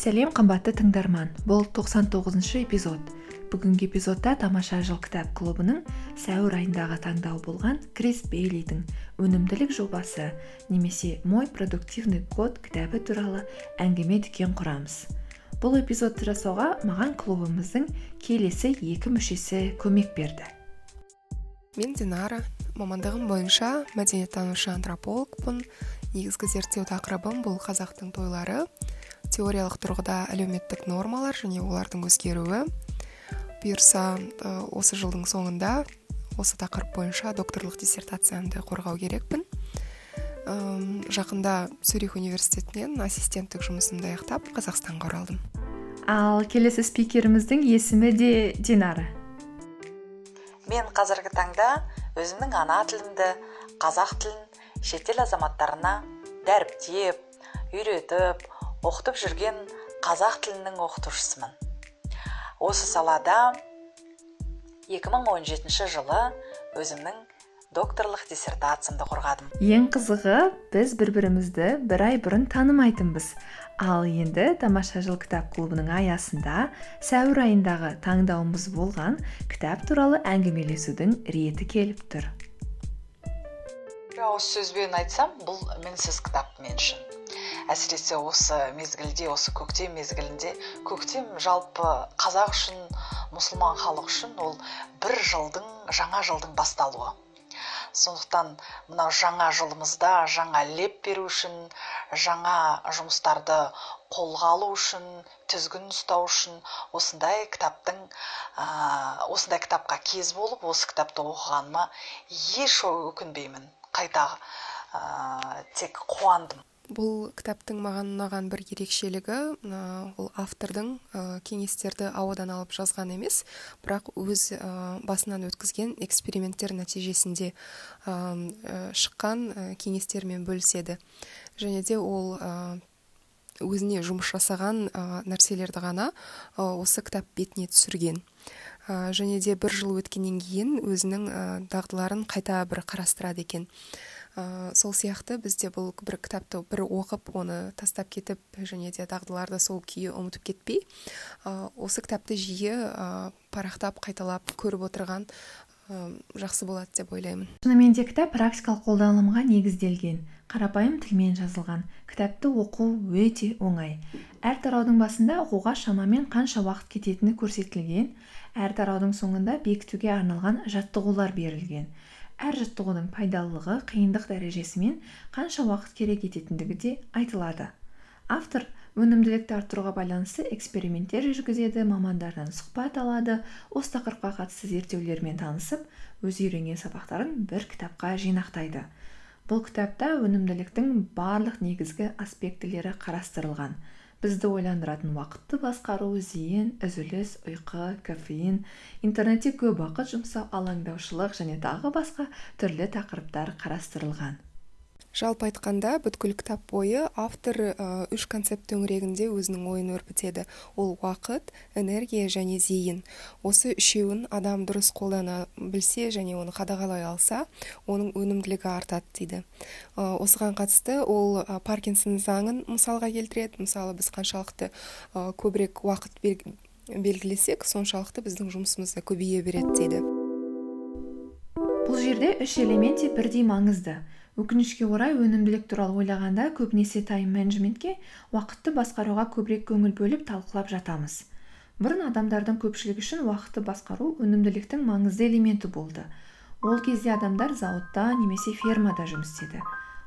сәлем қымбатты тыңдарман. Бұл 99 эпизод. Бүгінгі эпизодта тамаша жыл кітап клубының сәуір айындағы таңдауы болған крис бейлидің өнімділік жобасы немесе мой продуктивный код кітабы туралы әңгіме дүкен құрамыз. Бұл эпизодты жасауға маған клубымыздың келесі екі мүшесі көмек берді. Мен динара. Мамандығым бойынша мәдениеттанушы антропологпын негізгі зерттеу тақырыбым бұл қазақтың тойлары. Теориялық тұрғыда әлеуметтік нормалар және олардың өзгеруі. Бұйырса осы жылдың соңында осы тақырып бойынша докторлық диссертациямды қорғау керекпін. Жақында цюрих университетінен ассистенттік жұмысымды аяқтап қазақстанға оралдым. Ал келесі спикеріміздің есімі де динара. Мен қазіргі таңда өзімнің ана тілімді қазақ тілін шетел азаматтарына дәріптеп үйретіп оқытып жүрген қазақ тілінің оқытушысымын. Осы салада 2017 жылы өзімнің докторлық диссертациямды қорғадым. Ең қызығы біз бір бірімізді бір ай бұрын танымайтынбыз. Ал енді тамаша жыл кітап клубының аясында сәуір айындағы таңдауымыз болған кітап туралы әңгімелесудің реті келіп тұр. Ауыз сөзбен айтсам бұл мінсіз кітап мен үшін. Әсіресе осы мезгілде осы көктем мезгілінде көктем жалпы қазақ үшін мұсылман халық үшін ол бір жылдың жаңа жылдың басталуы. Сондықтан мынау жаңа жылымызда жаңа леп беру үшін жаңа жұмыстарды қолға алу үшін тізгін ұстау үшін осындай кітаптың ә, осындай кітапқа кез болып осы кітапты оқығаныма еш өкінбеймін. Қайта ә, тек қуандым. Бұл кітаптың маған ұнаған бір ерекшелігі ол автордың кеңестерді ауадан алып жазған емес бірақ өз басынан өткізген эксперименттер нәтижесінде шыққан кеңестермен бөліседі. Және де ол өзіне жұмыс жасаған нәрселерді ғана осы кітап бетіне түсірген. Және де бір жыл өткеннен кейін өзінің дағдыларын қайта бір қарастырады екен. Ә, сол сияқты бізде бұл бір кітапты бір оқып оны тастап кетіп және де дағдыларды сол күйі ұмытып кетпей ә, осы кітапты жиі ә, парақтап қайталап көріп отырған ә, жақсы болады деп ойлаймын. Шынымен де кітап практикалық қолданылымға негізделген. Қарапайым тілмен жазылған. Кітапты оқу өте оңай. Әр тараудың басында оқуға шамамен қанша уақыт кететіні көрсетілген. Әр тараудың соңында бекітуге арналған жаттығулар берілген. Әр жаттығудың пайдалылығы қиындық дәрежесімен қанша уақыт керек ететіндігі де айтылады. Автор өнімділікті арттыруға байланысты эксперименттер жүргізеді мамандардан сұхбат алады осы тақырыпқа қатысты зерттеулермен танысып өз үйренген сабақтарын бір кітапқа жинақтайды. Бұл кітапта өнімділіктің барлық негізгі аспектілері қарастырылған. Бізді ойландыратын уақытты басқару зейін үзіліс ұйқы кофеин интернетте көп уақыт жұмсау алаңдаушылық және тағы басқа түрлі тақырыптар қарастырылған. Жалпы айтқанда бүткіл кітап бойы автор үш концепт төңірегінде өзінің ойын өрбітеді. Ол уақыт энергия және зейін. Осы үшеуін адам дұрыс қолдана білсе және оны қадағалай алса оның өнімділігі артады дейді. Осыған қатысты ол паркинсон заңын мысалға келтіреді. Мысалы біз қаншалықты көбірек уақыт белгілесек соншалықты біздің жұмысымыз да көбейе береді дейді. Бұл жерде үш элемент те бірдей маңызды. Өкінішке орай өнімділік туралы ойлағанда көбінесе тайм менеджментке уақытты басқаруға көбірек көңіл бөліп талқылап жатамыз. Бұрын адамдардың көпшілігі үшін уақытты басқару өнімділіктің маңызды элементі болды. Ол кезде адамдар зауытта немесе фермада жұмыс істеді.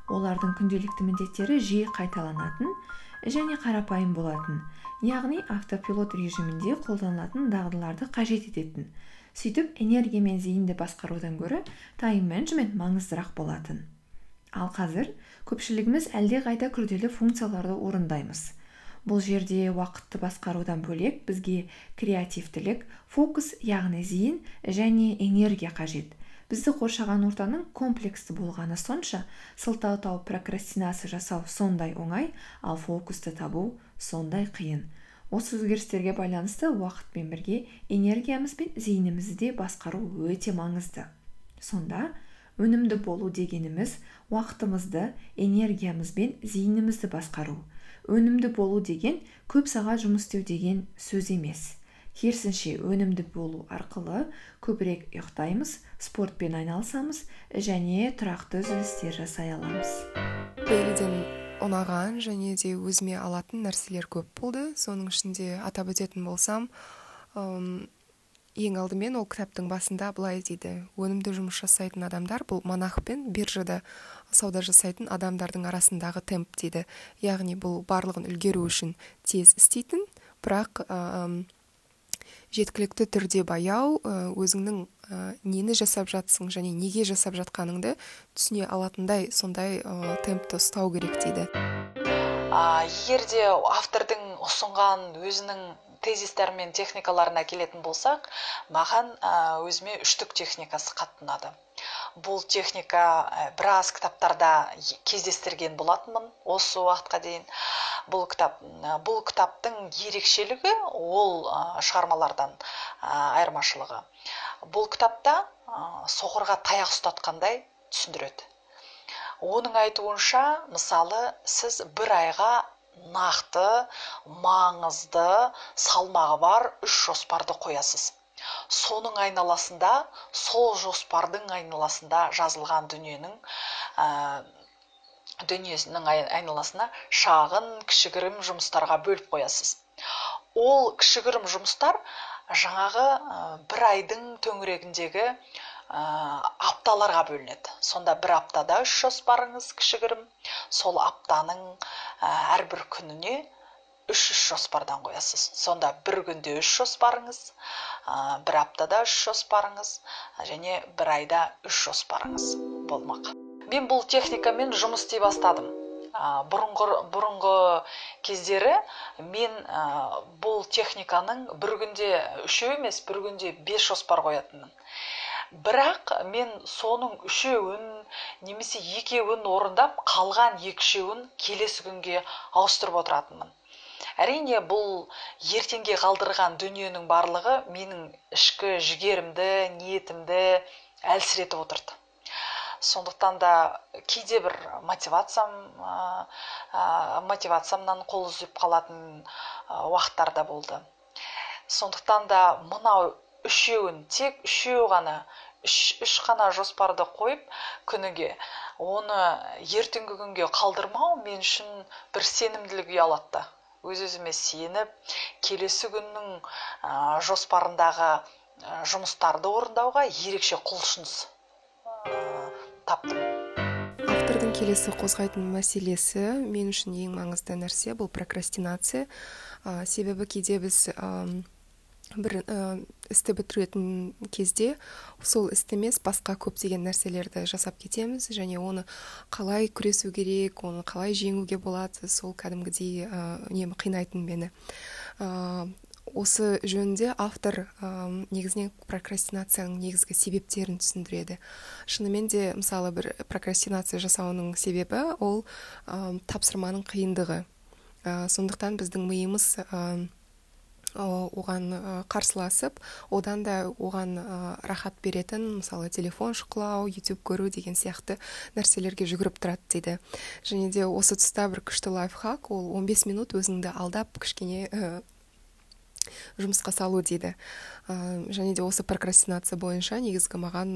Олардың күнделікті міндеттері жиі қайталанатын және қарапайым болатын яғни автопилот режимінде қолданылатын дағдыларды қажет ететін. Сөйтіп энергия мен зейінді басқарудан гөрі тайм менеджмент маңыздырақ болатын. Ал қазір көпшілігіміз қайда күрделі функцияларды орындаймыз. Бұл жерде уақытты басқарудан бөлек бізге креативтілік фокус яғни зейін және энергия қажет. Бізді қоршаған ортаның комплексті болғаны сонша сылтау тауып прокрастинация жасау сондай оңай ал фокусты табу сондай қиын. Осы өзгерістерге байланысты уақытпен бірге энергиямыз бен зейінімізді де басқару өте маңызды. Сонда өнімді болу дегеніміз уақытымызды энергиямыз бен зейінімізді басқару. Өнімді болу деген көп сағат жұмыс істеу деген сөз емес. Керісінше өнімді болу арқылы көбірек ұйықтаймыз спортпен айналысамыз және тұрақты үзілістер жасай аламыз. Бейлиден ұнаған және де өзіме алатын нәрселер көп болды. Соның ішінде атап өтетін болсам ең алдымен ол кітаптың басында былай дейді. Өнімді жұмыс жасайтын адамдар бұл монах пен биржада сауда жасайтын адамдардың арасындағы темп дейді. Яғни бұл барлығын үлгеру үшін тез істейтін бірақ жеткілікті түрде баяу өзіңнің нені жасап жатсың және неге жасап жатқаныңды түсіне алатындай сондай темпті ұстау керек дейді. Егер де автордың ұсынған өзінің тезистер мен техникаларына келетін болсақ маған өзіме үштік техникасы қатты ұнады бұл техника біраз кітаптарда кездестірген болатынмын осы уақытқа дейін. Бұл кітап бұл кітаптың ерекшелігі ол шығармалардан айырмашылығы. Бұл кітапта соқырға таяқ ұстатқандай түсіндіреді. Оның айтуынша мысалы сіз бір айға нақты маңызды салмағы бар үш жоспарды қоясыз. Соның айналасында сол жоспардың айналасында жазылған дүниенің ә, дүниесінің айналасына шағын кішігірім жұмыстарға бөліп қоясыз. Ол кішігірім жұмыстар жаңағы бір айдың төңірегіндегі ә, апталарға бөлінеді. Сонда бір аптада үш жоспарыңыз кішігірім. Сол аптаның әрбір күніне үш үш жоспардан қоясыз. Сонда бір күнде үш жоспарыңыз бір аптада үш жоспарыңыз және бір айда үш жоспарыңыз болмақ. Мен бұл техникамен жұмыс істей бастадым. Ә, бұрынғы, бұрынғы кездері мен ә, бұл техниканың бір күнде үшеу емес бір күнде бес жоспар қоятынмын. Бірақ мен соның үшеуін немесе екеуін орындап қалған екішеуін келесі күнге ауыстырып отыратынмын. Әрине бұл ертеңге қалдырған дүниенің барлығы менің ішкі жігерімді ниетімді әлсіретіп отырды. Сондықтан да кейде бір мотивациям ә, мотивациямнан қол үзіп қалатын уақыттар да болды. Сондықтан да мынау үшеуін тек үшеу ғана үш, үш қана жоспарды қойып күніге оны ертеңгі күнге қалдырмау мен үшін бір сенімділік ұялатты. Өз өзіме сеніп келесі күннің ә, жоспарындағы ә, жұмыстарды орындауға ерекше құлшыныс ә, таптым. Автордың келесі қозғайтын мәселесі мен үшін ең маңызды нәрсе бұл прокрастинация. Себебі кейде біз бір істі бітіретін кезде сол істі емес басқа көптеген нәрселерді жасап кетеміз және оны қалай күресу керек оны қалай жеңуге болады сол кәдімгідей үнемі қинайтын мені. Осы жөнінде автор ә, негізінен прокрастинацияның негізгі себептерін түсіндіреді. Шынымен де мысалы бір прокрастинация жасауының себебі ол ә, тапсырманың қиындығы. Ә, сондықтан біздің миымыз оған қарсыласып одан да оған рахат беретін мысалы телефон шұқылау ютуб көру деген сияқты нәрселерге жүгіріп тұрады дейді. Және де осы тұста бір күшті лайфхак ол 15 минут өзіңді алдап кішкене жұмысқа салу дейді. Ә, және де осы прокрастинация бойынша негізгі маған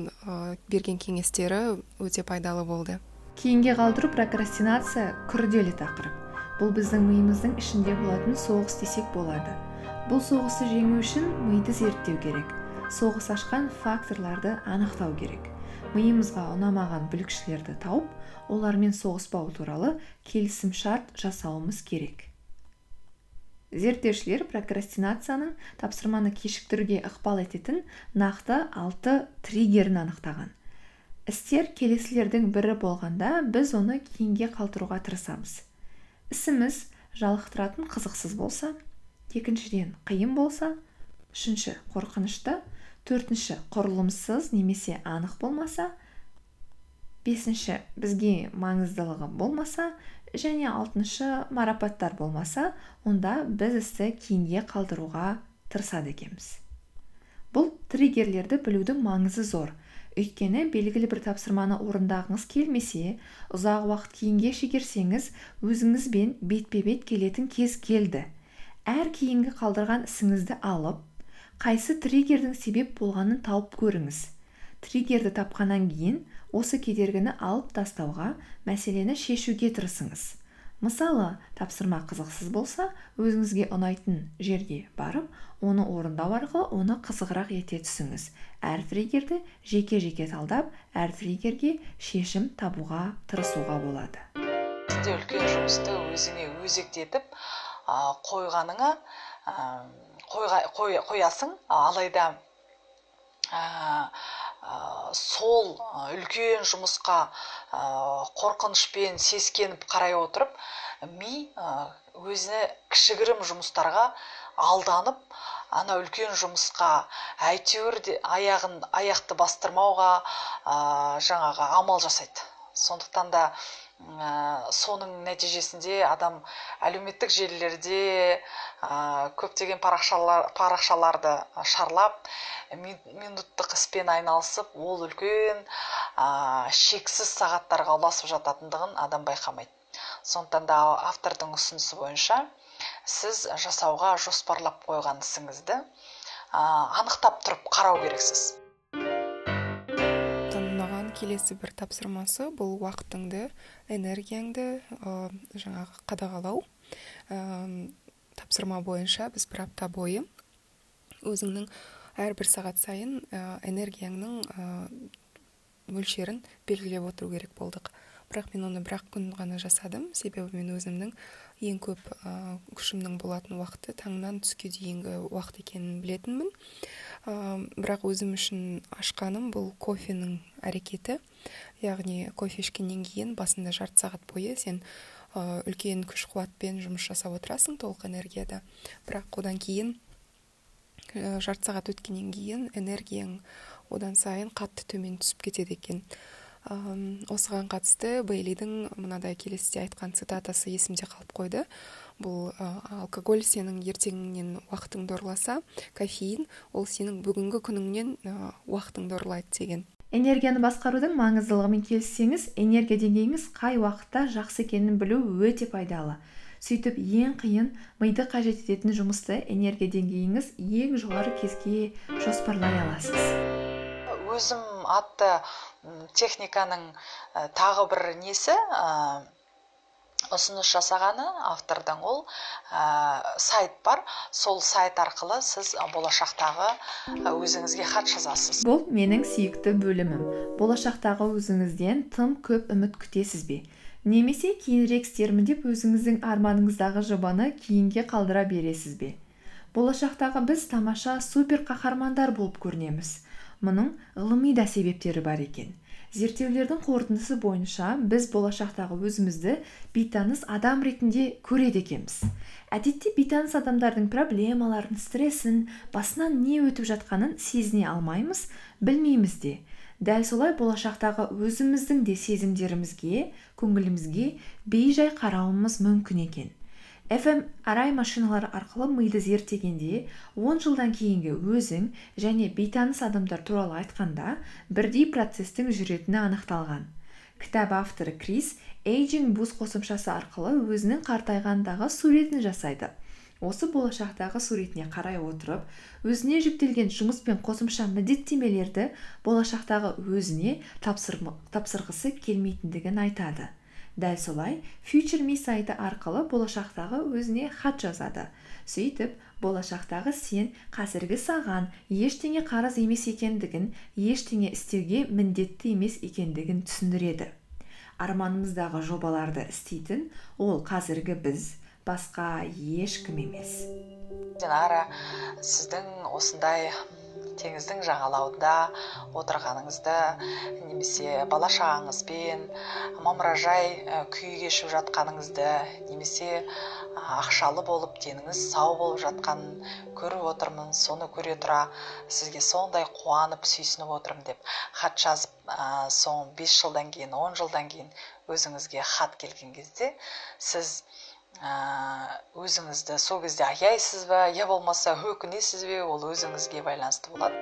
берген кеңестері өте пайдалы болды. Кейінге қалдыру прокрастинация күрделі тақырып. Бұл біздің миымыздың ішінде болатын соғыс десек болады. Бұл соғысты жеңу үшін миды зерттеу керек. Соғыс ашқан факторларды анықтау керек. Миымызға ұнамаған бүлікшілерді тауып олармен соғыспау туралы келісім шарт жасауымыз керек. Зерттеушілер прокрастинацияның тапсырманы кешіктіруге ықпал ететін нақты алты триггерін анықтаған. Істер келесілердің бірі болғанда біз оны кейінге қалдыруға тырысамыз. Ісіміз жалықтыратын қызықсыз болса екіншіден қиын болса үшінші қорқынышты төртінші құрылымсыз немесе анық болмаса бесінші бізге маңыздылығы болмаса және алтыншы марапаттар болмаса онда біз істі кейінге қалдыруға тырысады екенбіз. Бұл триггерлерді білудің маңызы зор. Өйткені белгілі бір тапсырманы орындағыңыз келмесе ұзақ уақыт кейінге шегерсеңіз өзіңізбен бетпе бет келетін кез келді. Әр кейінгі қалдырған ісіңізді алып қайсы триггердің себеп болғанын тауып көріңіз. Триггерді тапқаннан кейін осы кедергіні алып тастауға мәселені шешуге тырысыңыз. Мысалы тапсырма қызықсыз болса өзіңізге ұнайтын жерге барып оны орындау арқылы оны қызығырақ ете түсіңіз. Әр триггерді жеке жеке талдап әр триггерге шешім табуға тырысуға болады. Үлкен жұмысты өзіңе өзектетіп қойғаныңа қоясың. Алайда сол үлкен жұмысқа қорқынышпен сескеніп қарай отырып ми өзіне кішігірім жұмыстарға алданып ана үлкен жұмысқа әйтеуір де аяғын аяқты бастырмауға жаңағы амал жасайды. Сондықтан да ә, соның нәтижесінде адам әлеуметтік желілерде ә, көптеген парақшалар, парақшаларды шарлап минуттық іспен айналысып ол үлкен ә, шексіз сағаттарға ұласып жататындығын адам байқамайды. Сондықтан да автордың ұсынысы бойынша сіз жасауға жоспарлап қойған ісіңізді ә, анықтап тұрып қарау керексіз. Келесі бір тапсырмасы бұл уақытыңды энергияңды ә, жаңағы қадағалау. Ә, тапсырма бойынша біз бір апта бойы өзіңнің әрбір сағат сайын ә, энергияңның мөлшерін белгілеп отыру керек болдық. Бірақ мен оны бір ақ күн ғана жасадым. Себебі мен өзімнің ең көп ә, күшімнің болатын уақыты таңнан түске дейінгі уақыт екенін білетінмін. Ә, бірақ өзім үшін ашқаным бұл кофенің әрекеті. Яғни кофе ішкеннен кейін басында жарты сағат бойы сен ә, үлкен күш қуатпен жұмыс жасап отырасың толық энергияда. Бірақ одан кейін жарты сағат өткеннен кейін энергияң одан сайын қатты төмен түсіп кетеді екен. Осыған қатысты бейлидің мынадай келесіде айтқан цитатасы есімде қалып қойды. Бұл алкоголь сенің ертеңіңнен уақытыңды ұрласа кофеин ол сенің бүгінгі күніңнен уақытыңды ұрлайды деген. Энергияны басқарудың маңыздылығымен келіссеңіз энергия деңгейіңіз қай уақытта жақсы екенін білу өте пайдалы. Сөйтіп ең қиын миды қажет ететін жұмысты энергия деңгейіңіз ең жоғары кезге жоспарлай аласыз. Өзім атты техниканың тағы бір несі ұсыныс жасағаны автордың ол ә, сайт бар. Сол сайт арқылы сіз болашақтағы өзіңізге хат жазасыз. Бұл менің сүйікті бөлімім. Болашақтағы өзіңізден тым көп үміт күтесіз бе? Немесе кейінірек істермін деп өзіңіздің арманыңыздағы жобаны кейінге қалдыра бересіз бе? Болашақтағы біз тамаша супер қаһармандар болып көрінеміз. Мұның ғылыми да себептері бар екен. Зерттеулердің қорытындысы бойынша біз болашақтағы өзімізді бейтаныс адам ретінде көреді екенбіз. Әдетте бейтаныс адамдардың проблемаларын стрессін басынан не өтіп жатқанын сезіне алмаймыз білмейміз де. Дәл солай болашақтағы өзіміздің де сезімдерімізге көңілімізге бейжай қарауымыз мүмкін екен. Арай машиналары арқылы миды зерттегенде 10 жылдан кейінгі өзің және бейтаныс адамдар туралы айтқанда бірдей процестің жүретіні анықталған. Кітап авторы крис эйджинг буз қосымшасы арқылы өзінің қартайғандағы суретін жасайды. Осы болашақтағы суретіне қарай отырып өзіне жүктелген жұмыс пен қосымша міндеттемелерді болашақтағы өзіне тапсырғысы келмейтіндігін айтады. Дәл солай future me сайты арқылы болашақтағы өзіне хат жазады. Сөйтіп болашақтағы сен қазіргі саған ештеңе қарыз емес екендігін ештеңе істеуге міндетті емес екендігін түсіндіреді. Арманымыздағы жобаларды істейтін ол қазіргі біз басқа ешкім емес. Динара сіздің осындай теңіздің жағалауында отырғаныңызды немесе бала шағаңызбен мамыражай күй кешіп жатқаныңызды немесе ақшалы болып деніңіз сау болып жатқанын көріп отырмын соны көре тұра сізге сондай қуанып сүйсініп отырмын деп хат жазып ә, соң бес жылдан кейін он жылдан кейін өзіңізге хат келген кезде сіз өзіңізді сол кезде аяйсыз ба? Я болмаса өкінесіз бе? Ол өзіңізге байланысты болады.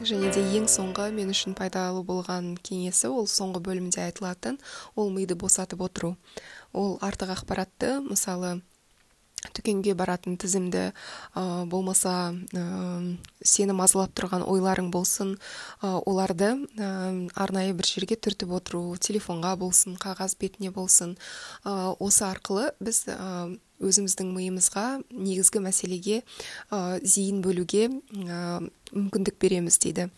Және де ең соңғы мен үшін пайдалы болған кеңесі ол соңғы бөлімде айтылатын ол миды босатып отыру. Ол артық ақпаратты мысалы дүкенге баратын тізімді ә, болмаса ә, сені мазалап тұрған ойларың болсын ә, оларды ә, арнайы бір жерге түртіп отыру телефонға болсын қағаз бетіне болсын. Ә, осы арқылы біз өзіміздің миымызға негізгі мәселеге зейін бөлуге мүмкіндік береміз дейді.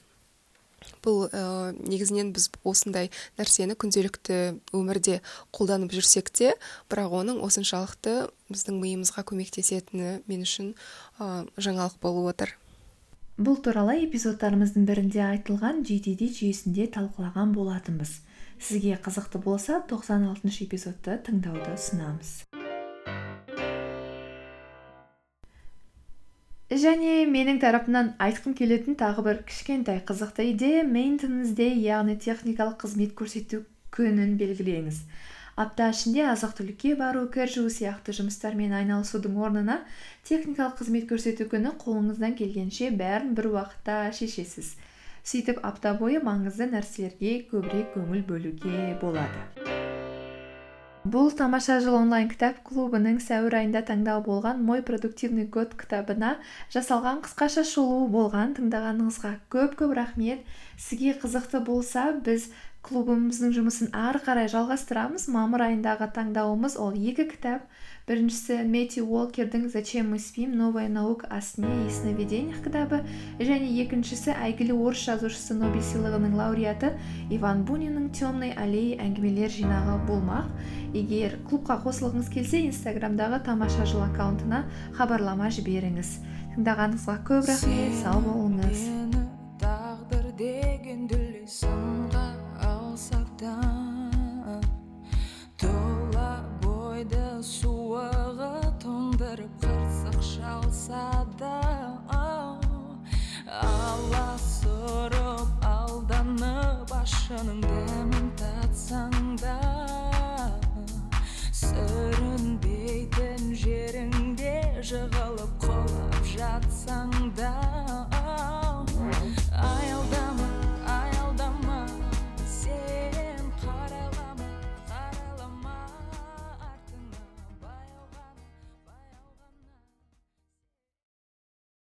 Бұл ә, негізінен біз осындай нәрсені күнделікті өмірде қолданып жүрсек те бірақ оның осыншалықты біздің миымызға көмектесетіні мен үшін ә, жаңалық болып отыр. Бұл туралы эпизодтарымыздың бірінде айтылған GTD жүйесінде талқылаған болатынбыз. Сізге қызықты болса 96 эпизодты тыңдауды ұсынамыз. Және менің тарапымнан айтқым келетін тағы бір кішкентай қызықты идея мейнтенанс яғни техникалық қызмет көрсету күнін белгілеңіз апта ішінде азық түлікке бару кір жуу сияқты жұмыстармен айналысудың орнына техникалық қызмет көрсету күні қолыңыздан келгенше бәрін бір уақытта шешесіз. Сөйтіп апта бойы маңызды нәрселерге көбірек көңіл бөлуге болады. Бұл тамаша жыл онлайн кітап клубының сәуір айында таңдау болған мой продуктивный год кітабына жасалған қысқаша шолу болған тыңдағаныңызға көп көп рахмет. Сізге қызықты болса біз клубымыздың жұмысын ары қарай жалғастырамыз. Мамыр айындағы таңдауымыз ол екі кітап. Біріншісі мэтью уолкердің зачем мы спим? Новая наука о сне и сновидениях кітабы. Және екіншісі әйгілі орыс жазушысы нобель сыйлығының лауреаты иван буниннің темный аллея әңгімелер жинағы болмақ егер клубқа қосылғыңыз келсе инстаграмдағы тамаша жыл аккаунтына хабарлама жіберіңіз. Тыңдағаныңызға көп рахмет. Сау болыңыз. calçada.